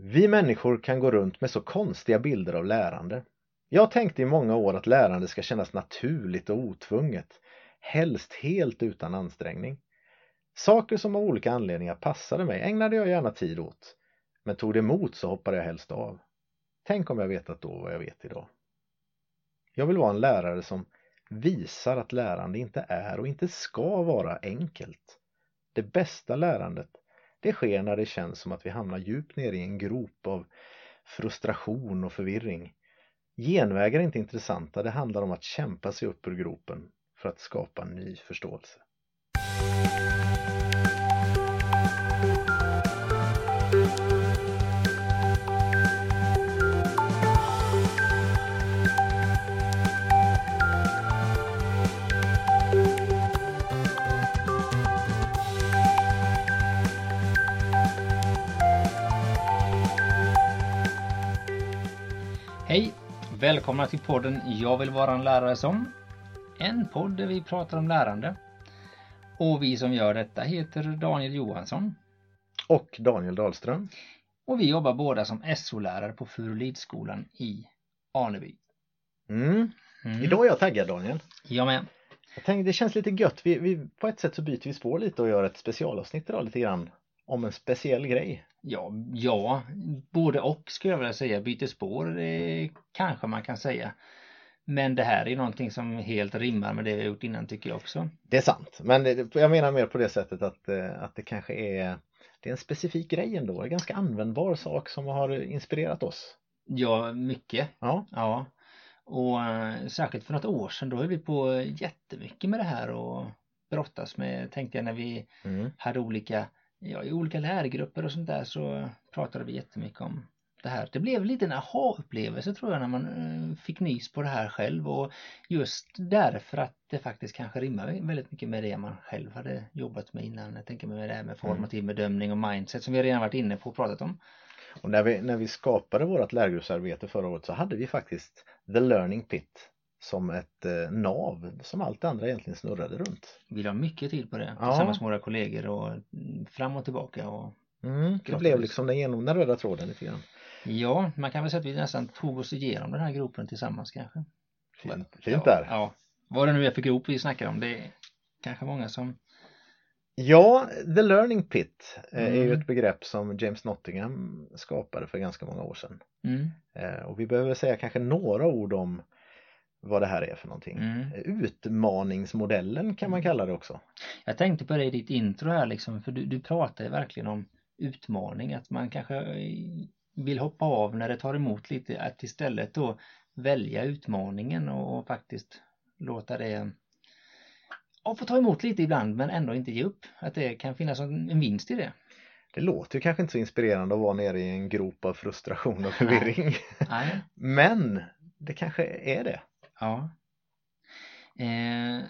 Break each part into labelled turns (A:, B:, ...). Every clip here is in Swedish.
A: Vi människor kan gå runt med så konstiga bilder av lärande. Jag tänkte i många år att lärande ska kännas naturligt och otvunget, helst helt utan ansträngning. Saker som av olika anledningar passade mig ägnade jag gärna tid åt, men tog det emot så hoppade jag helst av. Tänk om jag vetat då vad jag vet idag. Jag vill vara en lärare som visar att lärande inte är och inte ska vara enkelt. Det bästa lärandet, det sker när det känns som att vi hamnar djupt ner i en grop av frustration och förvirring. Genvägar är inte intressanta, det handlar om att kämpa sig upp ur gropen för att skapa ny förståelse.
B: Välkomna till podden Jag vill vara en lärare som. En podd där vi pratar om lärande. Och vi som gör detta heter Daniel Johansson.
A: Och Daniel Dahlström.
B: Och vi jobbar båda som SO-lärare på Furulidsskolan i Aneby.
A: Mm.
B: Mm.
A: Idag är jag taggad Daniel.
B: Jag med.
A: Jag tänkte, det känns lite gött. Vi, vi, på ett sätt så byter vi spår lite och gör ett specialavsnitt idag lite grann om en speciell grej.
B: Ja, ja, både och skulle jag vilja säga. Byter spår, kanske man kan säga. Men det här är någonting som helt rimmar med det vi har gjort innan tycker jag också.
A: Det är sant, men det- jag menar mer på det sättet att, eh, att det kanske är det är en specifik grej ändå, en ganska användbar sak som har inspirerat oss.
B: Ja, mycket.
A: Ja,
B: Ja. Och eh, särskilt för något år sedan då höll vi på jättemycket med det här och brottas med, tänkte jag när vi
A: mm.
B: hade olika, ja i olika lärgrupper och sånt där så pratade vi jättemycket om det här. Det blev lite en aha-upplevelse tror jag när man eh, fick nys på det här själv och just därför att det faktiskt kanske rimmar väldigt mycket med det man själv hade jobbat med innan. Jag tänker med det här med formativ bedömning och mindset som vi redan varit inne på och pratat om.
A: och när vi, när vi skapade vårt lärgruppsarbete förra året så hade vi faktiskt The Learning Pit som ett eh, nav som allt det andra egentligen snurrade runt.
B: Vi la mycket tid på det
A: Ja.
B: tillsammans med våra kollegor och mm, fram och tillbaka och
A: Mm. Det blev liksom den genom den röda tråden lite grann.
B: ja, man kan väl säga att vi nästan tog oss igenom den här gropen tillsammans kanske.
A: Fint, fint
B: ja,
A: där.
B: Ja, vad det nu är för grop vi snackar om, det är kanske många som
A: Ja, The Learning Pit eh, är ju
B: Mm.
A: ett begrepp som James Nottingham skapade för ganska många år sedan.
B: mm,
A: Eh, Och vi behöver säga kanske några ord om vad det här är för någonting.
B: mm.
A: Utmaningsmodellen kan man kalla det också.
B: Jag tänkte på det i ditt intro här liksom, för du, du pratar verkligen om utmaning, att man kanske vill hoppa av när det tar emot lite, att istället då välja utmaningen och faktiskt låta det ja, få ta emot lite ibland men ändå inte ge upp. Att det kan finnas en vinst i det.
A: Det låter ju kanske inte så inspirerande att vara nere i en grop av frustration och förvirring.
B: Nej.
A: Men det kanske är det.
B: Ja. Eh,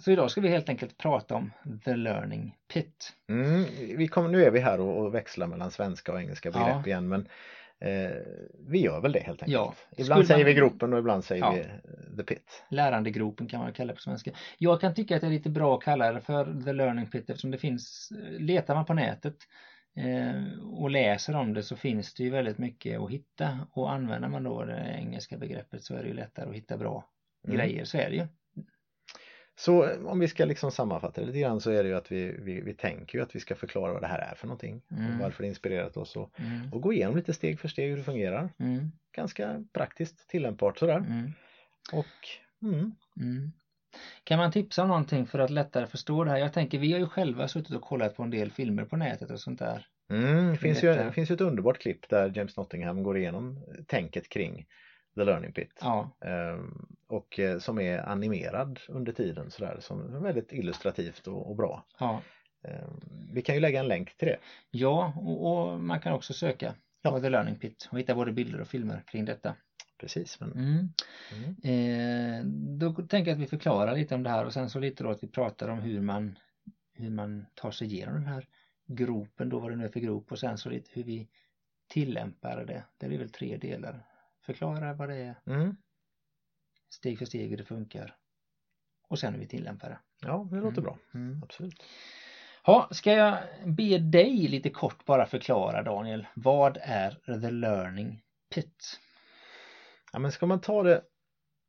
B: så idag ska vi helt enkelt prata om The Learning Pit.
A: Mm, vi kommer, nu är vi här och, och växlar mellan svenska och engelska begrepp
B: Ja.
A: igen men eh, vi gör väl det helt enkelt.
B: Ja.
A: Ibland
B: Skulle
A: säger
B: man-
A: vi gropen och ibland säger
B: Ja.
A: vi eh, the pit.
B: Lärandegropen kan man kalla det på svenska. Jag kan tycka att det är lite bra att kalla det för The Learning Pit eftersom det finns, letar man på nätet eh, och läser om det så finns det ju väldigt mycket att hitta och använder man då det engelska begreppet så är det ju lättare att hitta bra
A: Mm.
B: grejer, så är det ju.
A: Så eh, om vi ska liksom sammanfatta det lite grann så är det ju att vi, vi, vi tänker ju att vi ska förklara vad det här är för någonting
B: Mm.
A: och varför det inspirerat oss och,
B: Mm.
A: och gå igenom lite steg för steg hur det fungerar.
B: Mm.
A: Ganska praktiskt tillämpbart sådär.
B: Mm.
A: Och Mm.
B: Kan man tipsa om någonting för att lättare förstå det här? Jag tänker, vi har ju själva suttit och kollat på en del filmer på nätet och sånt där.
A: mm, det finns ju, finns ju ett underbart klipp där James Nottingham går igenom tänket kring The Learning Pit.
B: Ja,
A: Ehm, och eh, som är animerad under tiden sådär som är väldigt illustrativt och, och bra.
B: ja.
A: Ehm, vi kan ju lägga en länk till det.
B: Ja, och, och man kan också söka
A: Ja.
B: på The Learning Pit och hitta både bilder och filmer kring detta.
A: Precis. Men,
B: Mm.
A: mm.
B: Eh, då tänker jag att vi förklarar lite om det här och sen så lite då att vi pratar om hur man hur man tar sig igenom den här gropen då vad det nu är för grop och sen så lite hur vi tillämpar det. Det blir väl tre delar. Förklara vad det är,
A: Mm.
B: steg för steg hur det funkar och sen hur vi tillämpar det.
A: Ja, det låter
B: Mm.
A: bra.
B: Mm.
A: Absolut.
B: Ja, ska jag be dig lite kort bara förklara Daniel, vad är the learning pit?
A: Ja, men ska man ta det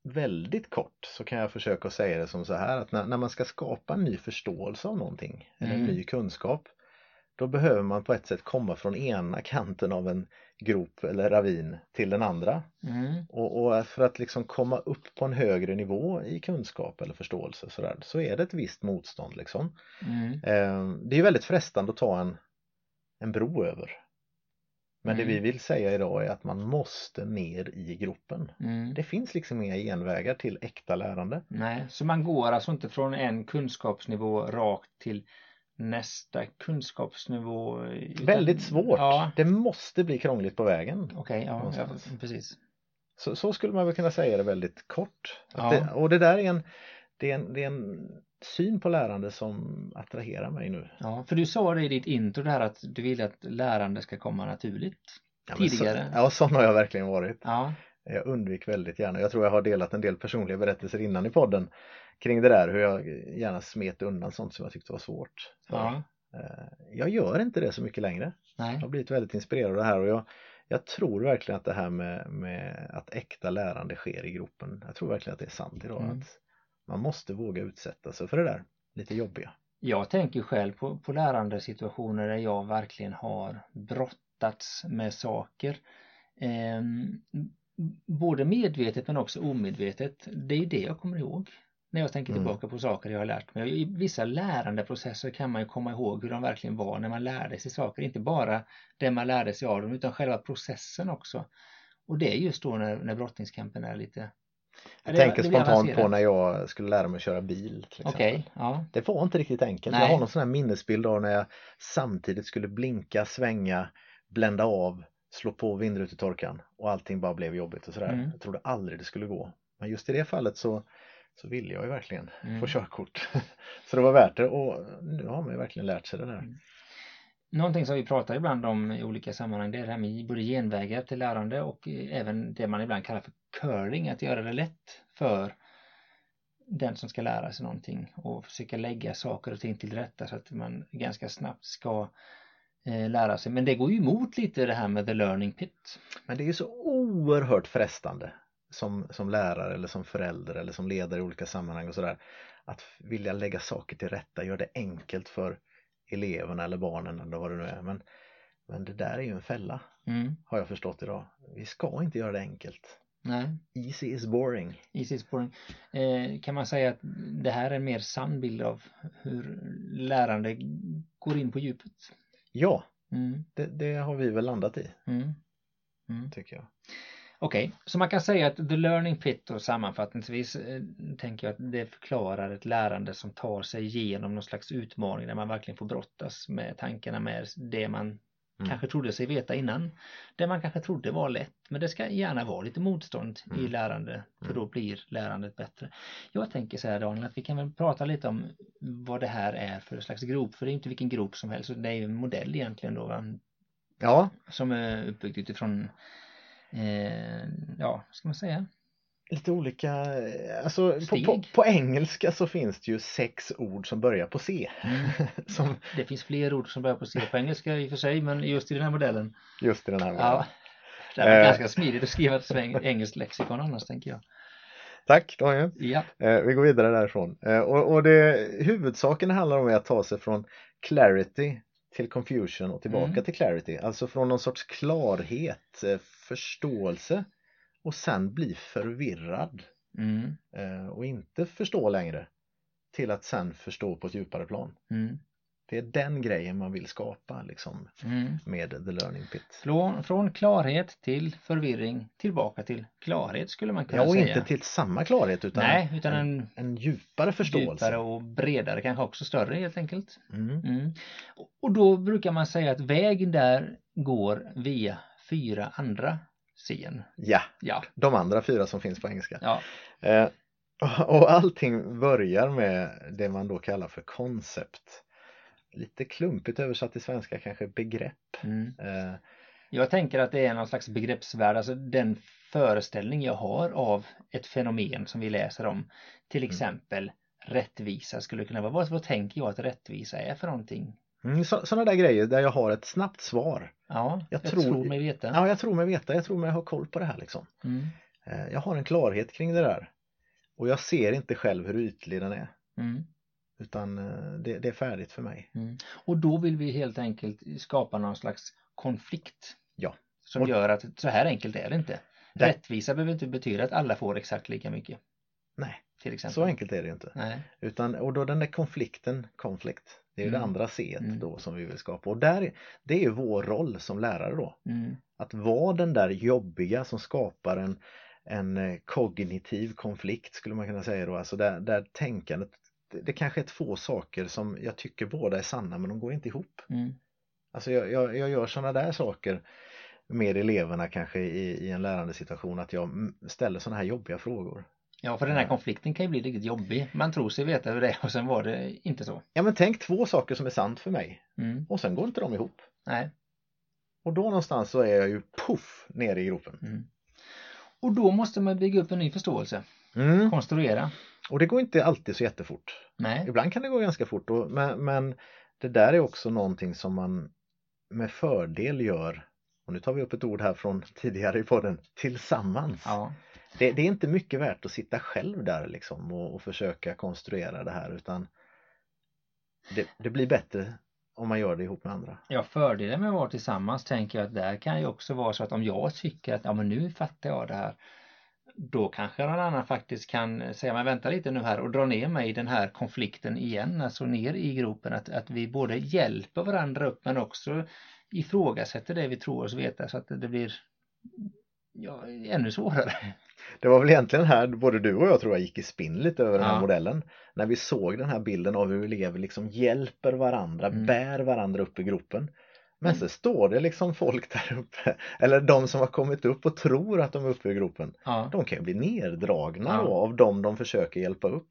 A: väldigt kort så kan jag försöka säga det som så här att när, när man ska skapa en ny förståelse av någonting, eller en
B: Mm.
A: ny kunskap, då behöver man på ett sätt komma från ena kanten av en grop eller ravin till den andra.
B: Mm.
A: Och, och för att liksom komma upp på en högre nivå i kunskap eller förståelse så, där, så är det ett visst motstånd liksom.
B: Mm.
A: Eh, det är väldigt frestande att ta en, en bro över. Men det
B: Mm.
A: vi vill säga idag är att man måste ner i gropen.
B: Mm.
A: Det finns liksom inga genvägar till äkta lärande.
B: Nej, så man går alltså inte från en kunskapsnivå rakt till nästa kunskapsnivå? utan-
A: Väldigt svårt.
B: Ja,
A: Det måste bli krångligt på vägen.
B: okej, ja, ja,
A: Någonstans.
B: precis.
A: Så, så skulle man väl kunna säga det väldigt kort.
B: Ja.
A: det, och det där är en, det är en, det är en syn på lärande som attraherar mig nu.
B: Ja, för du sa det i ditt intro där att du vill att lärande ska komma naturligt.
A: Ja,
B: Tidigare.
A: Så, ja, sån har jag verkligen varit.
B: Ja,
A: Jag undvik väldigt gärna. Jag tror jag har delat en del personliga berättelser innan i podden kring det där hur jag gärna smet undan sånt som jag tyckte var svårt.
B: ja,
A: Eh, Jag gör inte det så mycket längre.
B: nej,
A: Jag har blivit väldigt inspirerad av det här och jag, jag tror verkligen att det här med, med att äkta lärande sker i gropen. Jag tror verkligen att det är sant idag.
B: Mm.
A: Att man måste våga utsätta sig för det där lite jobbiga.
B: Jag tänker själv på, på lärandesituationer där jag verkligen har brottats med saker. Ehm, både medvetet men också omedvetet. Det är det jag kommer ihåg när jag tänker
A: Mm.
B: tillbaka på saker jag har lärt mig. I vissa lärandeprocesser kan man ju komma ihåg hur de verkligen var när man lärde sig saker. Inte bara det man lärde sig av dem utan själva processen också. Och det är just då när, när brottningskampen är lite
A: Jag
B: det-
A: tänker
B: det
A: spontant på när jag skulle lära mig att köra bil. Till exempel.
B: ja.
A: Det var inte riktigt enkelt.
B: Nej.
A: Jag har någon sån här minnesbild av när jag samtidigt skulle blinka, svänga, blända av, slå på vindrutetorkaren och allting bara blev jobbigt och sådär.
B: Mm.
A: Jag trodde aldrig det skulle gå. Men just i det fallet så, så ville jag ju verkligen
B: Mm.
A: få körkort. så det var värt det och nu har man ju verkligen lärt sig det där.
B: Mm. Någonting som vi pratar ibland om i olika sammanhang det är det här med både genvägar till lärande och eh, även det man ibland kallar för curling, att göra det lätt för den som ska lära sig någonting och försöka lägga saker och ting till rätta så att man ganska snabbt ska eh, lära sig. Men det går ju emot lite det här med the learning pit.
A: Men det är ju så oerhört frestande som, som lärare eller som förälder eller som ledare i olika sammanhang och sådär att vilja lägga saker till rätta, göra det enkelt för eleverna eller barnen eller vad det nu är. Men, men det där är ju en fälla
B: Mm.
A: har jag förstått idag. Vi ska inte göra det enkelt.
B: Nej,
A: Easy is boring.
B: easy spåring. Eh, kan man säga att det här är en mer sann bild av hur lärande går in på djupet?
A: Ja,
B: Mm.
A: det, det har vi väl landat i
B: Mm. Mm.
A: tycker jag.
B: Okej, så man kan säga att the learning pit då sammanfattningsvis eh, tänker jag att det förklarar ett lärande som tar sig igenom någon slags utmaning där man verkligen får brottas med tankarna med det man
A: Mm.
B: kanske trodde sig veta innan. Det man kanske trodde var lätt, men det ska gärna vara lite motstånd i
A: Mm.
B: lärande för
A: Mm.
B: då blir lärandet bättre. Jag tänker så här Daniel, att vi kan väl prata lite om vad det här är för slags grop, för det är inte vilken grop som helst, det är ju en modell egentligen då, va?
A: Ja,
B: som är uppbyggt utifrån eh, ja, ska man säga?
A: lite olika, eh, alltså på,
B: Steg.
A: på, på engelska så finns det ju sex ord som börjar på C.
B: Mm.
A: som
B: Det finns fler ord som börjar på C på engelska i och för sig, men just i den här modellen.
A: just i den här
B: Ja, det är
A: Eh.
B: ganska smidigt att skriva ett engelskt lexikon annars tänker jag.
A: Tack Daniel.
B: Ja,
A: Eh, vi går vidare därifrån. Eh, och, och det huvudsaken handlar om att ta sig från clarity till confusion och tillbaka
B: Mm.
A: till clarity. Alltså från någon sorts klarhet, eh, förståelse och sen bli förvirrad
B: mm,
A: eh, och inte förstå längre till att sen förstå på ett djupare plan.
B: mm,
A: Det är den grejen man vill skapa liksom
B: mm.
A: med the learning pit.
B: Från, från klarhet till förvirring tillbaka till klarhet skulle man kunna
A: Ja, och
B: säga.
A: inte till samma klarhet utan,
B: Nej, utan
A: en,
B: en
A: en djupare förståelse.
B: djupare och bredare, kanske också större helt enkelt.
A: Mm.
B: Mm. Och- då brukar man säga att vägen där går via fyra andra scen.
A: Ja,
B: Ja,
A: de andra fyra som finns på engelska.
B: ja,
A: Eh, och allting börjar med det man då kallar för koncept. Lite klumpigt översatt till svenska kanske begrepp.
B: mm.
A: Eh,
B: Jag tänker att det är någon slags begreppsvärld, alltså den föreställning jag har av ett fenomen som vi läser om. Till
A: Mm.
B: exempel rättvisa skulle kunna vara? Vad, vad tänker jag att rättvisa är för någonting?
A: Mm, Sådana där grejer där jag har ett snabbt svar.
B: Ja,
A: Jag
B: jag,
A: tror-
B: tror, mig veta.
A: Ja, jag tror mig veta, jag tror mig ha koll på det här liksom.
B: Mm,
A: Eh, Jag har en klarhet kring det där. Och jag ser inte själv hur ytlig den är.
B: mm,
A: Utan eh, det, det är färdigt för mig.
B: mm. Och då vill vi helt enkelt skapa någon slags konflikt.
A: Ja.
B: Som
A: Och-
B: gör att så här enkelt är det inte.
A: Nej.
B: Rättvisa behöver inte betyda att alla får exakt lika mycket.
A: Nej,
B: Till exempel.
A: så enkelt är det inte.
B: Nej.
A: Utan, och då den där konflikten, konflikt, det är ju det
B: Mm.
A: andra C
B: Mm.
A: då som vi vill skapa. Och där, det är ju vår roll som lärare då.
B: Mm,
A: Att vara den där jobbiga som skapar en, en eh, kognitiv konflikt skulle man kunna säga då. Alltså där, där tänkandet, det, kanske är två saker som jag tycker båda är sanna men de går inte ihop.
B: mm,
A: Alltså jag, jag, jag gör sådana där saker med eleverna kanske i, i en lärande situation att jag ställer sådana här jobbiga frågor.
B: Ja, för den här
A: Ja.
B: konflikten kan ju bli riktigt jobbig. Man tror sig veta hur det är och sen var det inte så.
A: Ja men tänk två saker som är sant för mig
B: Mm.
A: och sen går inte de ihop.
B: Nej.
A: Och då någonstans så är jag ju puff nere i gropen.
B: Mm. Och då måste man bygga upp en ny förståelse.
A: Mm.
B: Konstruera.
A: Och det går inte alltid så jättefort.
B: Nej.
A: Ibland kan det gå ganska fort och, men, men det där är också någonting som man med fördel gör och nu tar vi upp ett ord här från tidigare i podden, tillsammans.
B: Ja.
A: Det, det är inte mycket värt att sitta själv där liksom och, och försöka konstruera det här utan det, det blir bättre om man gör det ihop med andra.
B: Ja, fördelen med att vara tillsammans tänker jag att där kan ju också vara så att om jag tycker att ja men nu fattar jag det här då kanske någon annan faktiskt kan säga men vänta lite nu här och dra ner mig i den här konflikten igen, alltså ner i gropen att, att vi både hjälper varandra upp men också ifrågasätter det vi tror oss veta så att det blir ja, ännu svårare.
A: Det var väl egentligen här både du och jag tror jag gick i spinn lite över den här
B: Ja.
A: modellen. När vi såg den här bilden av hur elever liksom hjälper varandra,
B: Mm.
A: bär varandra upp i gropen. Men
B: Mm.
A: så står det liksom folk där uppe, eller de som har kommit upp och tror att de är uppe i gropen.
B: Ja,
A: De kan ju bli neddragna
B: Ja.
A: då av dem de försöker hjälpa upp.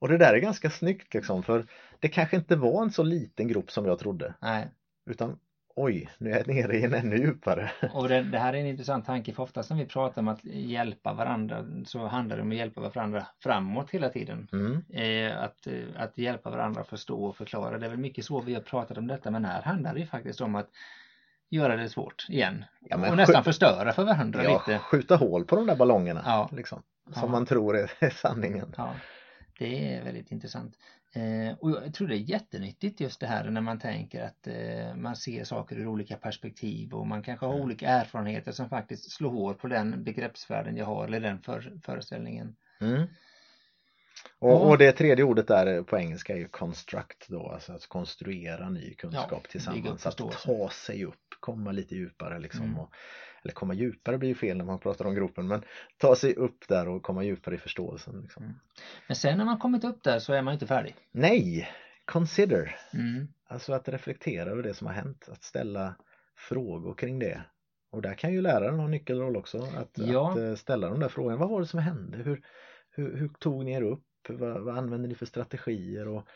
A: Och det där är ganska snyggt liksom för det kanske inte var en så liten grupp som jag trodde.
B: nej.
A: Utan oj, nu är jag nere i en ännu djupare.
B: Och det, det här är en intressant tanke för oftast när vi pratar om att hjälpa varandra så handlar det om att hjälpa varandra framåt hela tiden.
A: Mm.
B: Eh, att, eh, att hjälpa varandra att förstå och förklara. Det är väl mycket så vi har pratat om detta men här handlar det faktiskt om att göra det svårt igen.
A: Ja,
B: och nästan förstöra för varandra
A: Ja,
B: lite.
A: skjuta hål på de där ballongerna.
B: Ja.
A: Liksom,
B: Ja.
A: som man tror är, är sanningen.
B: Ja, det är väldigt intressant. Eh, och jag tror det är jättenyttigt just det här när man tänker att eh, man ser saker ur olika perspektiv och man kanske har
A: Mm.
B: olika erfarenheter som faktiskt slår hål på den begreppsvärlden jag har eller den för, föreställningen.
A: Mm. Och, och det tredje ordet där på engelska är ju construct då, alltså att konstruera ny kunskap
B: Ja,
A: tillsammans. Att ta sig upp, komma lite djupare liksom.
B: Mm.
A: Och, eller komma djupare blir ju fel när man pratar om gropen, men ta sig upp där och komma djupare i förståelsen. Liksom.
B: Men sen när man kommit upp där så är man inte färdig.
A: Nej, consider,
B: Mm.
A: alltså att reflektera över det som har hänt, att ställa frågor kring det. Och där kan ju läraren ha en nyckelroll också, att,
B: Ja.
A: att eh, ställa de där frågorna. Vad var det som hände? Hur, hur, hur tog ni er upp? Vad, vad använder ni för strategier? Och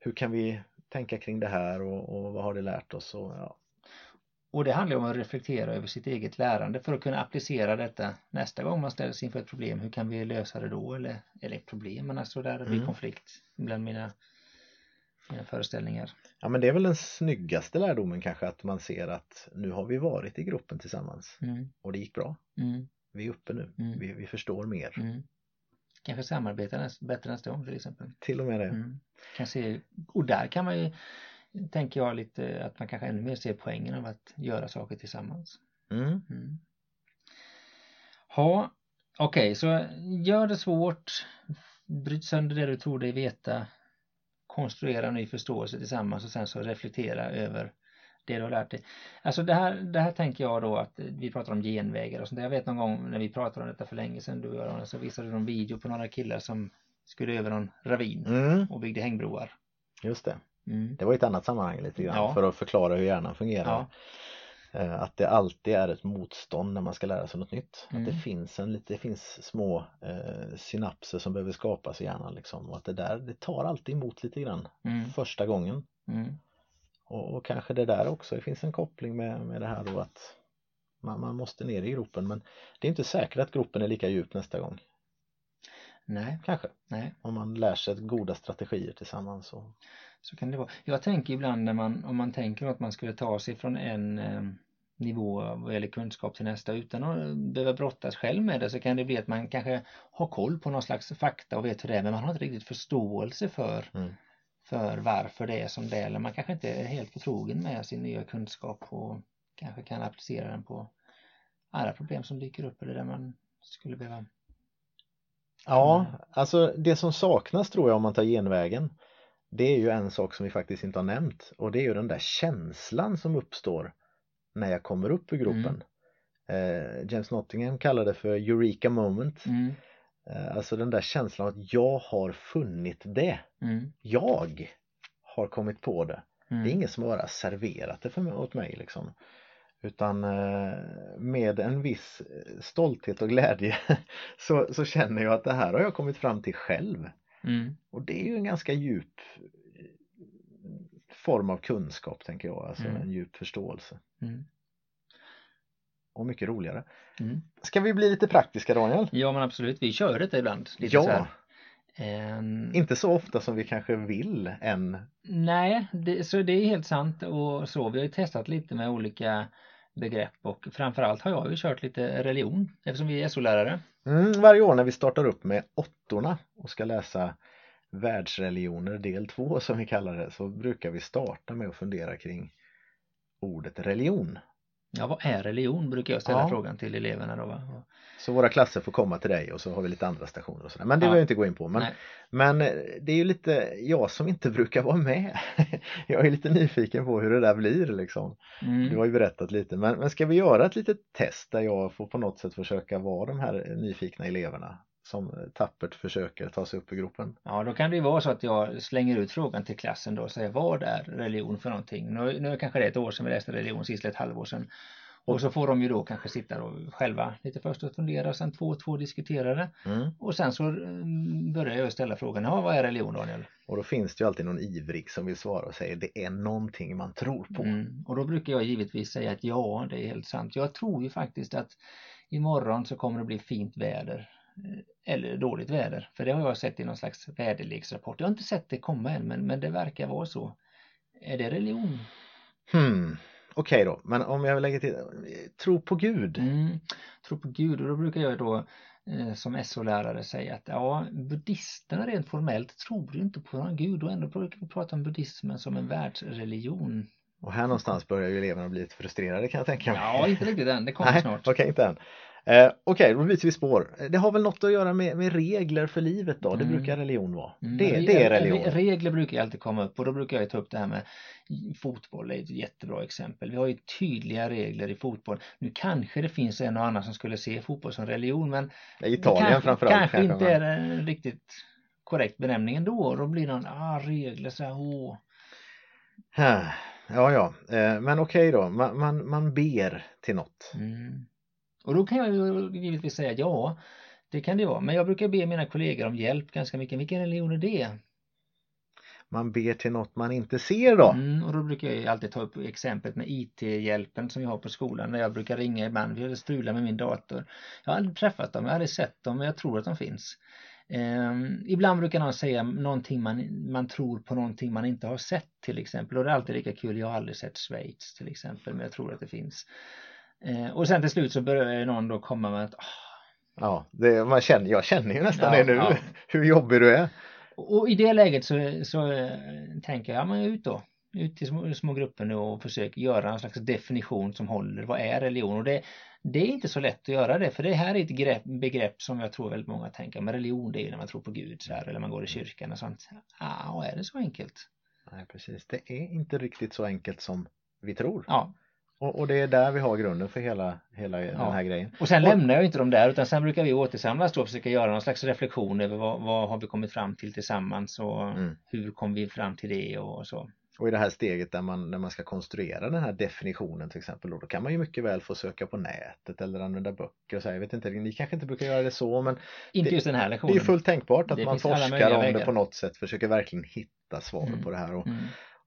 A: hur kan vi tänka kring det här och, och vad har det lärt oss? Och, ja.
B: Och det handlar om att reflektera över sitt eget lärande för att kunna applicera detta nästa gång man ställs inför ett problem. Hur kan vi lösa det då? Eller, eller ett problem, men alltså där det blir
A: Mm.
B: konflikt bland mina, mina föreställningar.
A: ja, men det är väl den snyggaste lärdomen kanske att man ser att nu har vi varit i gruppen tillsammans
B: Mm,
A: och det gick bra.
B: mm,
A: Vi är uppe nu,
B: Mm.
A: vi, vi förstår mer.
B: mm. Kanske samarbeta näst, bättre nästa gång till exempel.
A: Till och med det.
B: Mm. Kan se, och där kan man ju, tänker jag lite, att man kanske ännu mer ser poängen av att göra saker tillsammans.
A: Mm.
B: Mm. Ja, okej, så gör det svårt, bryt sönder det du tror dig veta, konstruera ny förståelse tillsammans och sen så reflektera över det du har lärt dig. Alltså det här, det här tänker jag då att vi pratar om genvägar och sånt. Jag vet någon gång när vi pratade om detta för länge sedan, du och jag, så visade du någon video på några killar som skulle över någon ravin
A: Mm.
B: och byggde hängbroar.
A: Just det.
B: Mm.
A: Det var ett annat sammanhang lite grann
B: Ja.
A: för att förklara hur hjärnan fungerar.
B: Ja.
A: Eh, Att det alltid är ett motstånd när man ska lära sig något nytt.
B: Mm.
A: Att det finns, en, det finns små eh, synapser som behöver skapas i hjärnan liksom. Och att det där, det tar alltid emot lite grann
B: Mm.
A: första gången.
B: Mm.
A: Och, och kanske det där också, det finns en koppling med, med det här då att man, man måste ner i gropen men det är inte säkert att gropen är lika djup nästa gång.
B: Nej,
A: kanske.
B: nej,
A: Om man lär sig goda strategier tillsammans. Så.
B: Så kan det vara. Jag tänker ibland när man, om man tänker att man skulle ta sig från en eh, nivå vad gäller kunskap till nästa utan att behöva brottas själv med det så kan det bli att man kanske har koll på någon slags fakta och vet hur det är men man har inte riktigt förståelse för,
A: Mm.
B: för varför det är som det är eller man kanske inte är helt förtrogen med sin nya kunskap och kanske kan applicera den på alla problem som dyker upp eller där man skulle behöva
A: Ja,
B: Mm.
A: alltså det som saknas tror jag om man tar genvägen det är ju en sak som vi faktiskt inte har nämnt och det är ju den där känslan som uppstår när jag kommer upp ur gropen. Eh, James Nottingham kallar det för Eureka moment.
B: mm,
A: Eh, alltså den där känslan att jag har funnit det.
B: mm,
A: Jag har kommit på det.
B: mm.
A: Det är ingen som bara serverat det för mig, åt mig liksom. Utan eh, med en viss stolthet och glädje så, så känner jag att det här har jag kommit fram till själv.
B: Mm.
A: Och det är ju en ganska djup eh, form av kunskap tänker jag, alltså
B: Mm.
A: en djup förståelse.
B: Mm.
A: Och mycket roligare.
B: Mm.
A: Ska vi bli lite praktiska Daniel?
B: Ja men absolut, vi kör det ibland. Lite
A: Ja.
B: så. Ehm,
A: Inte så ofta som vi kanske vill än.
B: nej, det, så det är helt sant och så. Vi har ju testat lite med olika begrepp och framförallt har jag ju kört lite religion eftersom vi är SO-lärare.
A: Mm, varje år när vi startar upp med åttorna och ska läsa världsreligioner del 2 som vi kallar det så brukar vi starta med att fundera kring ordet religion.
B: Ja, vad är religion? Brukar jag ställa
A: Ja.
B: frågan till eleverna då. Va?
A: Så våra klasser får komma till dig och så har vi lite andra stationer och sådär. Men det
B: Ja.
A: vill jag inte gå in på. Men,
B: Nej.
A: men eh, det är ju lite jag som inte brukar vara med. Jag är lite nyfiken på hur det där blir liksom.
B: Mm.
A: Du har ju berättat lite. Men, men ska vi göra ett litet test där jag får på något sätt försöka vara de här nyfikna eleverna som tappert försöker ta sig upp i gropen?
B: Ja, då kan det ju vara så att jag slänger ut frågan till klassen då och säger vad är religion för någonting? Nu, nu kanske det är ett år sedan vi läste religion, sist ett halvår sedan. Och så får de ju då kanske sitta då själva lite först och fundera sen två och två diskutera det.
A: Mm.
B: Och sen så mm, börjar jag ställa frågan, ja vad är religion Daniel?
A: Och då finns det ju alltid någon ivrig som vill svara och säger det är någonting man tror på.
B: Mm. Och då brukar jag givetvis säga att ja, det är helt sant. Jag tror ju faktiskt att imorgon så kommer det bli fint väder. Eh, Eller dåligt väder. För det har jag sett i någon slags väderleksrapport. Jag har inte sett det komma än, men, men det verkar vara så. Är det religion?
A: Hmm. Okej då, men om jag lägger till tro på Gud.
B: Mm. Tro på Gud. Och då brukar jag då eh, som SO-lärare säga att ja, buddhisterna rent formellt tror ju inte på någon gud och ändå brukar vi prata om buddhismen som en världsreligion.
A: Och här någonstans börjar ju eleverna bli lite frustrerade kan jag tänka mig.
B: Ja, inte riktigt än. Det kommer
A: Nej,
B: snart.
A: okej inte än. Eh, okej, då byter vi spår. Det har väl något att göra med, med regler för livet då? Det
B: Mm.
A: brukar religion vara.
B: Mm,
A: Det, det är
B: re-
A: religion.
B: Regler brukar ju alltid komma upp och då brukar jag ta upp det här med fotboll, det är ett jättebra exempel. Vi har ju tydliga regler i fotboll. Nu kanske det finns en och annan som skulle se fotboll som religion men
A: I Italien
B: kanske,
A: framförallt.
B: kanske inte
A: men-
B: är en riktigt korrekt benämning ändå. Då blir någon, ah regler så här, åh.
A: Ja, ja. Eh, men okej då, man, man, man ber till något.
B: Mm. Och då kan jag ju givetvis säga ja, det kan det vara. Men jag brukar be mina kollegor om hjälp ganska mycket. Vilken religion är det?
A: Man ber till något man inte ser då.
B: Mm, och då brukar jag alltid ta upp exemplet med IT-hjälpen som jag har på skolan där jag brukar ringa ibland. Vi har strulat med min dator. Jag har aldrig träffat dem, jag har aldrig sett dem men jag tror att de finns. Ehm, ibland brukar någon säga någonting man, man tror på någonting man inte har sett till exempel och det är alltid lika kul. Jag har aldrig sett Schweiz till exempel men jag tror att det finns. Ehm, och sen till slut så börjar någon då komma med att "Ah."
A: Ja, det, man känner, jag känner ju nästan
B: Ja,
A: det nu,
B: ja.
A: hur jobbig du är.
B: Och i det läget så, så eh, tänker jag, ja men ut då. Ut i små, små grupper nu och försök göra en slags definition som håller. Vad är religion? Och det, det är inte så lätt att göra det för det här är ett grepp, begrepp som jag tror väldigt många tänker. Men religion det är ju när man tror på Gud så här, eller man går i kyrkan och sånt. Ja, är det så enkelt?
A: Nej, precis. Det är inte riktigt så enkelt som vi tror.
B: Ja,
A: Och, och det är där vi har grunden för hela, hela den här grejen.
B: och sen
A: Och-
B: lämnar jag inte dem där utan sen brukar vi återsamlas då och försöka göra någon slags reflektion över vad, vad har vi kommit fram till tillsammans och
A: Mm.
B: hur kom vi fram till det och så.
A: Och i det här steget där man, när man ska konstruera den här definitionen till exempel, då, då kan man ju mycket väl få söka på nätet eller använda böcker och så. här. Jag vet inte, ni kanske inte brukar göra det så, men
B: Inte
A: Det-
B: just den här
A: det är
B: lektionen.
A: fullt tänkbart att
B: Det
A: man forskar om det
B: vägar.
A: på något sätt, försöker verkligen hitta svar
B: Mm.
A: på det här. Och,
B: Mm.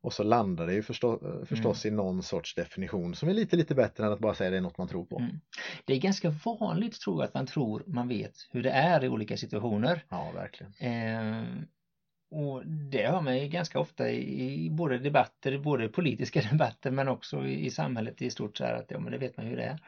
A: Och så landar det ju förstå, förstås mm. i någon sorts definition som är lite lite bättre än att bara säga det är något man tror på. Mm.
B: Det är ganska vanligt tror jag att man tror man vet hur det är i olika situationer.
A: Ja, verkligen.
B: Eh, och det har man ju ganska ofta i, i både debatter, både politiska debatter men också i, i samhället i stort så här att ja men det vet man hur det är.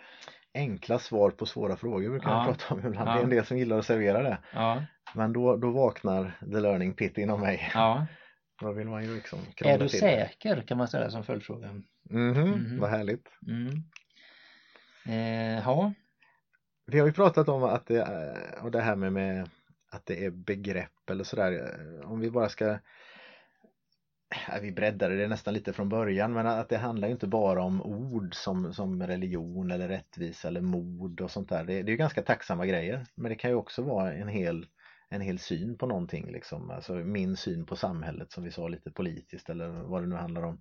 A: Enkla svar på svåra frågor brukar ja. jag prata om ibland. Ja. Det är en del som gillar att servera det. Ja. Men då, då vaknar the learning pit inom mig. Ja. Då vill man ju liksom
B: Är du säker kan man ställa som följdfråga.
A: Mhm, mm -hmm. vad härligt.
B: Mm. Eh, ja.
A: Vi har ju pratat om att det, och det här med, med att det är begrepp eller sådär. Om vi bara ska vi breddade det nästan lite från början men att det handlar inte bara om ord som, som religion eller rättvisa eller mod och sånt där. Det, det är ju ganska tacksamma grejer men det kan ju också vara en hel en hel syn på någonting liksom, alltså min syn på samhället som vi sa lite politiskt eller vad det nu handlar om.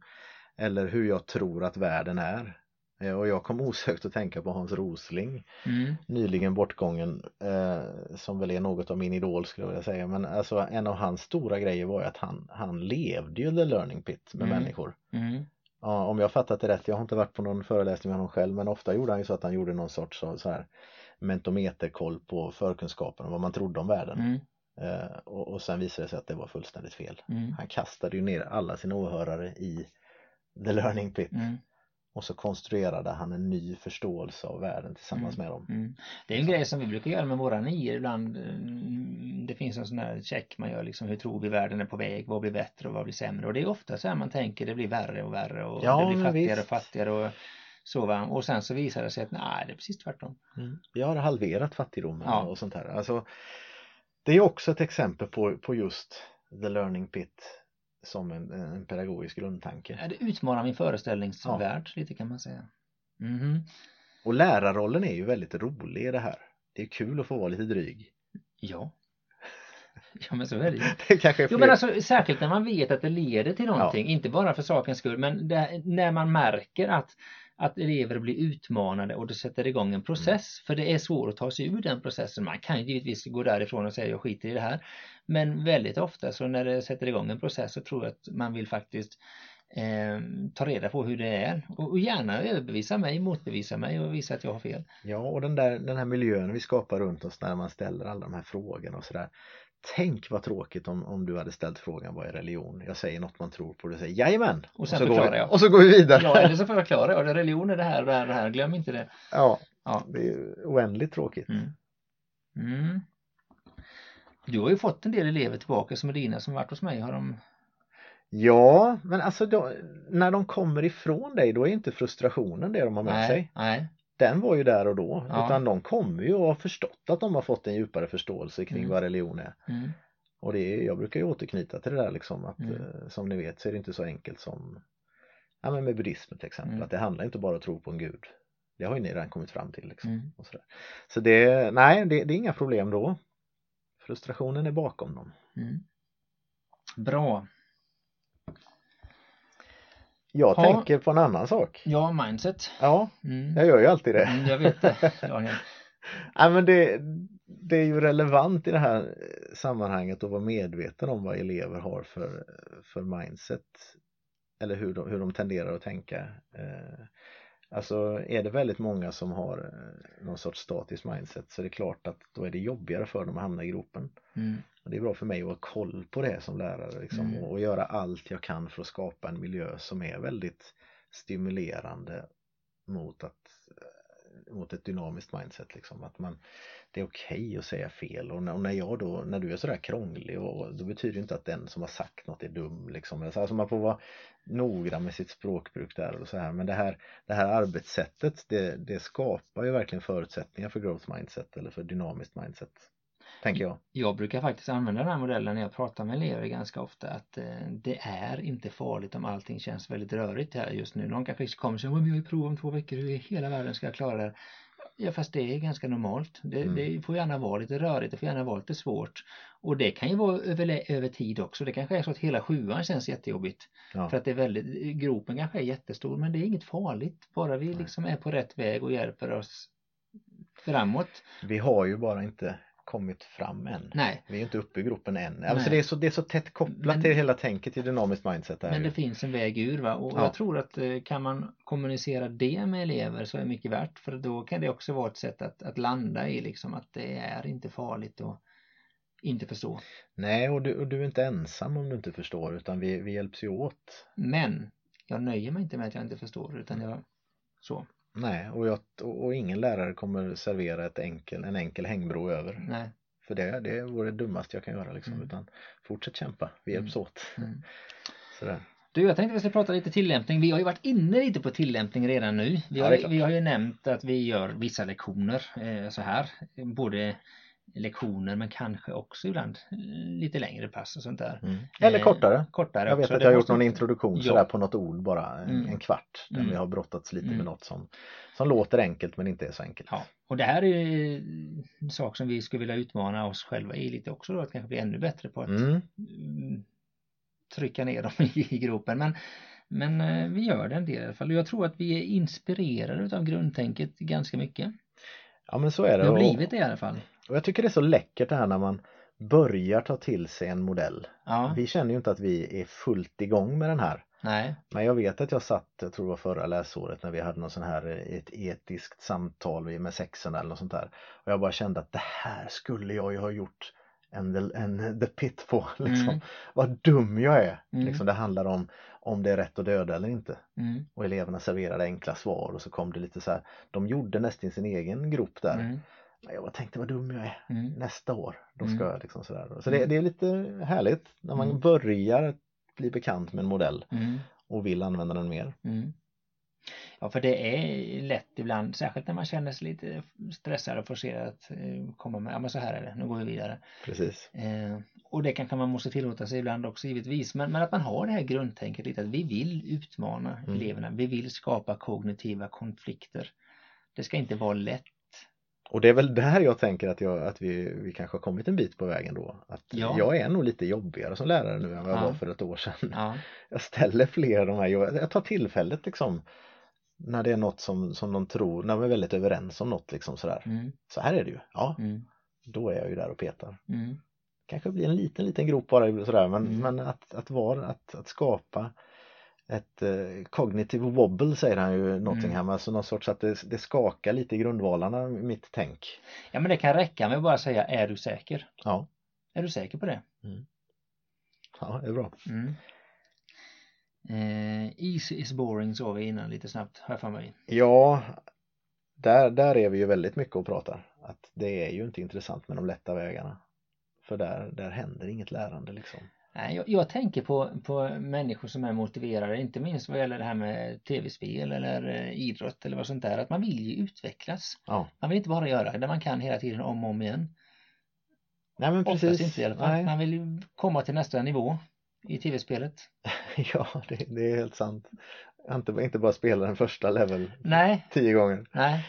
A: Eller hur jag tror att världen är. Eh, och jag kom osökt att tänka på Hans Rosling, mm. nyligen bortgången, eh, som väl är något av min idol skulle jag vilja säga. Men alltså en av hans stora grejer var ju att han, han levde ju the learning pit med mm. människor. Mm. Ja, om jag fattat det rätt, jag har inte varit på någon föreläsning med honom själv, men ofta gjorde han ju så att han gjorde någon sorts så, så här mentometerkoll på förkunskapen och vad man trodde om världen. Mm. Eh, och, och sen visade det sig att det var fullständigt fel. Mm. Han kastade ju ner alla sina åhörare i the learning pit. Mm. Och så konstruerade han en ny förståelse av världen tillsammans mm. med dem. Mm.
B: Det är en grej som vi brukar göra med våra nior ibland. Det finns en sån här check man gör liksom hur tror vi världen är på väg, vad blir bättre och vad blir sämre och det är ofta så här man tänker det blir värre och värre och ja, det blir fattigare visst. och fattigare och så va? och sen så visar det sig att nej det är precis tvärtom.
A: Mm. Vi har halverat fattigdomen ja. och sånt här. Alltså, det är också ett exempel på, på just the learning pit som en, en pedagogisk grundtanke.
B: Ja, det utmanar min föreställningsvärld ja. lite kan man säga. Mm -hmm.
A: Och lärarrollen är ju väldigt rolig i det här. Det är kul att få vara lite dryg.
B: Ja. Ja men så är det ju.
A: det kanske är
B: jo men alltså särskilt när man vet att det leder till någonting, ja. inte bara för sakens skull men det, när man märker att att elever blir utmanade och det sätter igång en process. Mm. För det är svårt att ta sig ur den processen. Man kan givetvis gå därifrån och säga jag skiter i det här. Men väldigt ofta så när det sätter igång en process så tror jag att man vill faktiskt eh, ta reda på hur det är och, gärna överbevisa mig, motbevisa mig och visa att jag har fel.
A: Ja och den där den här miljön vi skapar runt oss när man ställer alla de här frågorna och sådär. Tänk vad tråkigt om, om du hade ställt frågan vad är religion? Jag säger något man tror på och du säger jajamän!
B: Och sen och så förklarar jag.
A: Och så går vi vidare.
B: Ja, eller så förklarar jag. Religion är det här, det här, det här. Glöm inte det.
A: Ja, ja. det är oändligt tråkigt. Mm.
B: Mm. Du har ju fått en del elever tillbaka som är dina som varit hos mig. Har de
A: Ja, men alltså då, när de kommer ifrån dig då är inte frustrationen det de har med
B: nej,
A: sig.
B: Nej
A: den var ju där och då. Ja. Utan de kommer ju och har förstått att de har fått en djupare förståelse kring mm. vad religion är. Mm. Och det är, jag brukar ju återknyta till det där liksom att mm. Eh, som ni vet så är det inte så enkelt som ja, men med buddhismen till exempel. Mm. Att det handlar inte bara om att tro på en gud. Det har ju ni redan kommit fram till. Liksom, mm. och sådär. Så det, nej, det, det, är inga problem då. Frustrationen är bakom dem.
B: Mm. Bra.
A: Jag ha. tänker på en annan sak.
B: Ja, mindset.
A: Ja, mm. jag gör ju alltid det.
B: Mm, jag vet det, Daniel.
A: Nej, men det, det är ju relevant i det här sammanhanget att vara medveten om vad elever har för, för mindset eller hur de, hur de tenderar att tänka. Alltså är det väldigt många som har eh, någon sorts statisk mindset så är det klart att då är det jobbigare för dem att hamna i gropen. Mm. Och det är bra för mig att ha koll på det som lärare liksom, mm. och, och göra allt jag kan för att skapa en miljö som är väldigt stimulerande mot att eh, mot ett dynamiskt mindset liksom att man det är okej okay att säga fel och när, och när jag då när du är sådär krånglig och då betyder det inte att den som har sagt något är dum liksom alltså man får vara noggrann med sitt språkbruk där och så här men det här det här arbetssättet det, det skapar ju verkligen förutsättningar för growth mindset eller för dynamiskt mindset tänker jag.
B: Jag brukar faktiskt använda den här modellen när jag pratar med elever ganska ofta att eh, det är inte farligt om allting känns väldigt rörigt här just nu. Någon kanske kommer och säger vi har ju prov om två veckor, hur i hela världen ska jag klara det? Ja fast det är ganska normalt. Det, mm. det, får gärna vara lite rörigt, det får gärna vara lite svårt. Och det kan ju vara över, över tid också. Det kanske är så att hela sjuan känns jättejobbigt. Ja. För att det är väldigt, gropen kanske är jättestor men det är inget farligt. Bara vi liksom är på rätt väg och hjälper oss framåt.
A: Vi har ju bara inte kommit fram än.
B: Nej.
A: Vi är inte uppe i gropen än. Alltså det, är så, det är så tätt kopplat
B: Men-
A: till hela tänket i dynamiskt mindset. Där.
B: Men det finns en väg ur va? och
A: Ja.
B: jag tror att eh, kan man kommunicera det med elever så är det mycket värt för då kan det också vara ett sätt att, att landa i liksom att det är inte farligt att inte förstå.
A: Nej, och du, och du är inte ensam om du inte förstår utan vi, vi hjälps ju åt.
B: Men jag nöjer mig inte med att jag inte förstår utan jag så.
A: Nej, och, jag, och, ingen lärare kommer servera ett enkel, en enkel hängbro över.
B: Nej.
A: För det, det vore det dummaste jag kan göra liksom.
B: Mm.
A: Utan fortsätt kämpa, vi hjälps åt.
B: Mm.
A: Sådär.
B: Du, jag tänkte vi skulle prata lite tillämpning. Vi har ju varit inne lite på tillämpning redan nu. Vi
A: Ja,
B: har,
A: klart.
B: vi har ju nämnt att vi gör vissa lektioner eh, så här. Både lektioner men kanske också ibland eh, lite längre pass och sånt där.
A: Mm. Eller
B: Eh,
A: kortare.
B: Kortare
A: Jag vet
B: också.
A: att
B: Det
A: jag har gjort någon introduktion
B: Ja.
A: sådär på något ord bara, en,
B: Mm.
A: en kvart. Där
B: Mm.
A: vi har brottats lite
B: Mm.
A: med något som, som låter enkelt men inte är så enkelt.
B: Ja, och det här är ju en sak som vi skulle vilja utmana oss själva i lite också då, att kanske bli ännu bättre på att
A: Mm.
B: mm, trycka ner dem i gropen. Men, men eh, vi gör det en del i alla fall och jag tror att vi är inspirerade av grundtänket ganska mycket.
A: Ja men så är det.
B: Vi har blivit det i alla fall.
A: Och jag tycker det är så läckert det här när man börjar ta till sig en modell.
B: Ja,
A: Vi känner ju inte att vi är fullt igång med den här.
B: nej,
A: Men jag vet att jag satt, jag tror det var förra läsåret när vi hade någon sån här ett etiskt samtal med sexorna eller något sånt där. Och jag bara kände att det här skulle jag ju ha gjort en, en the pit på. Liksom.
B: Mm.
A: Vad dum jag är.
B: Mm.
A: Liksom, det handlar om om det är rätt att döda eller inte.
B: mm,
A: Och eleverna serverade enkla svar och så kom det lite så här. De gjorde nästan sin egen grop där.
B: Mm,
A: jag tänkte vad dum jag är.
B: mm,
A: Nästa år, då
B: Mm.
A: ska jag liksom sådär. Så det, det är lite härligt när man
B: Mm.
A: börjar bli bekant med en modell
B: mm.
A: och vill använda den mer.
B: Mm. Ja, för det är lätt ibland, särskilt när man känner sig lite stressad och forcerad att eh, komma med, ja men så här är det, nu går vi vidare.
A: Precis.
B: Eh, och det kanske man måste tillåta sig ibland också givetvis, men, men att man har det här grundtänket lite att vi vill utmana
A: Mm.
B: eleverna, vi vill skapa kognitiva konflikter. Det ska inte vara lätt.
A: Och det är väl där jag tänker att, jag, att vi, vi kanske har kommit en bit på vägen då. Att
B: Ja.
A: Jag är nog lite jobbigare som lärare nu än vad jag
B: Ja.
A: var för ett år sedan.
B: Ja,
A: Jag ställer fler av de här, jag, jag tar tillfället liksom när det är något som, som de tror, när vi är väldigt överens om något liksom sådär.
B: mm,
A: Så här är det ju, ja,
B: mm,
A: då är jag ju där och petar.
B: mm,
A: kanske blir en liten, liten grop bara sådär men,
B: Mm.
A: men att, att vara, att, att skapa ett eh, cognitive wobble säger han ju Nottingham,
B: Mm.
A: alltså någon sorts att det, det skakar lite i grundvalarna mitt tänk.
B: Ja, men det kan räcka med att bara säga, är du säker?
A: Ja,
B: Är du säker på det?
A: ja det är bra.
B: Mm. Eh, easy is boring sa vi innan lite snabbt, har jag för mig.
A: Ja, där, där är vi ju väldigt mycket och pratar. Att det är ju inte intressant med de lätta vägarna. För där, där händer inget lärande liksom.
B: Jag, jag tänker på, på människor som är motiverade, inte minst vad gäller det här med tv-spel eller eh, idrott eller vad sånt där, att man vill ju utvecklas.
A: Ja,
B: Man vill inte bara göra det man kan hela tiden om och om igen.
A: nej men
B: Oftast
A: precis.
B: inte i alla fall.
A: Nej.
B: Man vill ju komma till nästa nivå i tv-spelet.
A: Ja, det, det är helt sant. Inte, inte bara spela den första level
B: Nej,
A: tio gånger.
B: nej,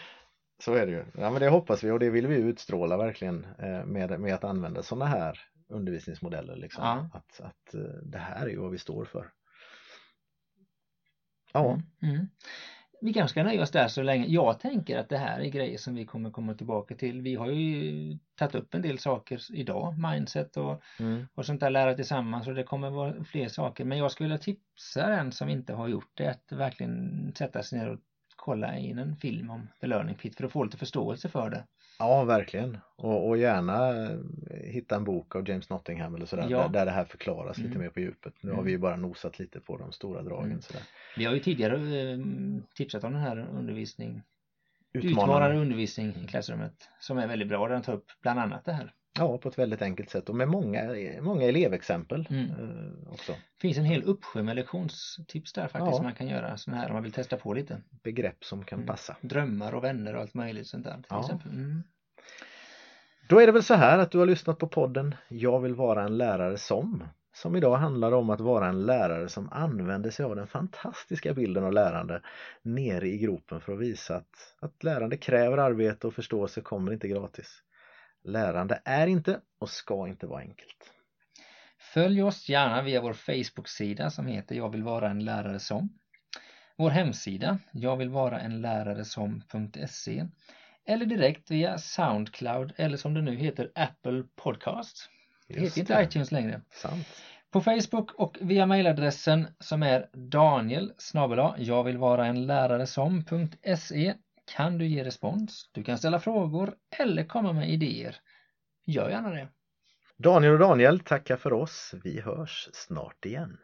A: Så är det ju. Ja, men det hoppas vi och det vill vi utstråla verkligen eh, med, med att använda sådana här undervisningsmodeller. Liksom.
B: Ja.
A: Att, att eh, det här är ju vad vi står för. Ja,
B: Mm. Vi kanske ska nöja oss där så länge. Jag tänker att det här är grejer som vi kommer komma tillbaka till. Vi har ju tagit upp en del saker idag, mindset och,
A: mm.
B: och sånt där, lära tillsammans och det kommer vara fler saker. Men jag skulle vilja tipsa den som inte har gjort det att verkligen sätta sig ner och kolla in en film om The Learning Pit för att få lite förståelse för det.
A: Ja verkligen. Och, och gärna eh, hitta en bok av James Nottingham eller sådär
B: Ja.
A: där, där det här förklaras lite
B: Mm.
A: mer på djupet. Nu har
B: Mm.
A: vi ju bara nosat lite på de stora dragen.
B: Mm.
A: Sådär.
B: Vi har ju tidigare eh, tipsat om den här undervisning, utmanande
A: Utmanande.
B: undervisning i klassrummet som är väldigt bra. Den tar upp bland annat det här.
A: Ja, på ett väldigt enkelt sätt och med många, många elevexempel
B: Mm.
A: eh, också.
B: Det finns en hel uppsjö med lektionstips där faktiskt
A: Ja.
B: som man kan göra sådana här om man vill testa på lite.
A: Begrepp som kan
B: Mm.
A: passa.
B: Drömmar och vänner och allt möjligt sånt där till
A: Ja.
B: exempel. Mm.
A: Då är det väl så här att du har lyssnat på podden Jag vill vara en lärare som som idag handlar om att vara en lärare som använder sig av den fantastiska bilden av lärande nere i gropen för att visa att, att lärande kräver arbete och förståelse kommer inte gratis. Lärande är inte och ska inte vara enkelt.
B: Följ oss gärna via vår Facebook-sida som heter Jag vill vara en lärare som. Vår hemsida jag vill vara en lärare som.se eller direkt via Soundcloud eller som det nu heter Apple Podcast. Det heter inte iTunes längre.
A: Sant.
B: På Facebook och via mejladressen som är daniel jag vill vara en lärare som.se kan du ge respons, du kan ställa frågor eller komma med idéer. Gör gärna det.
A: Daniel och Daniel tackar för oss. Vi hörs snart igen.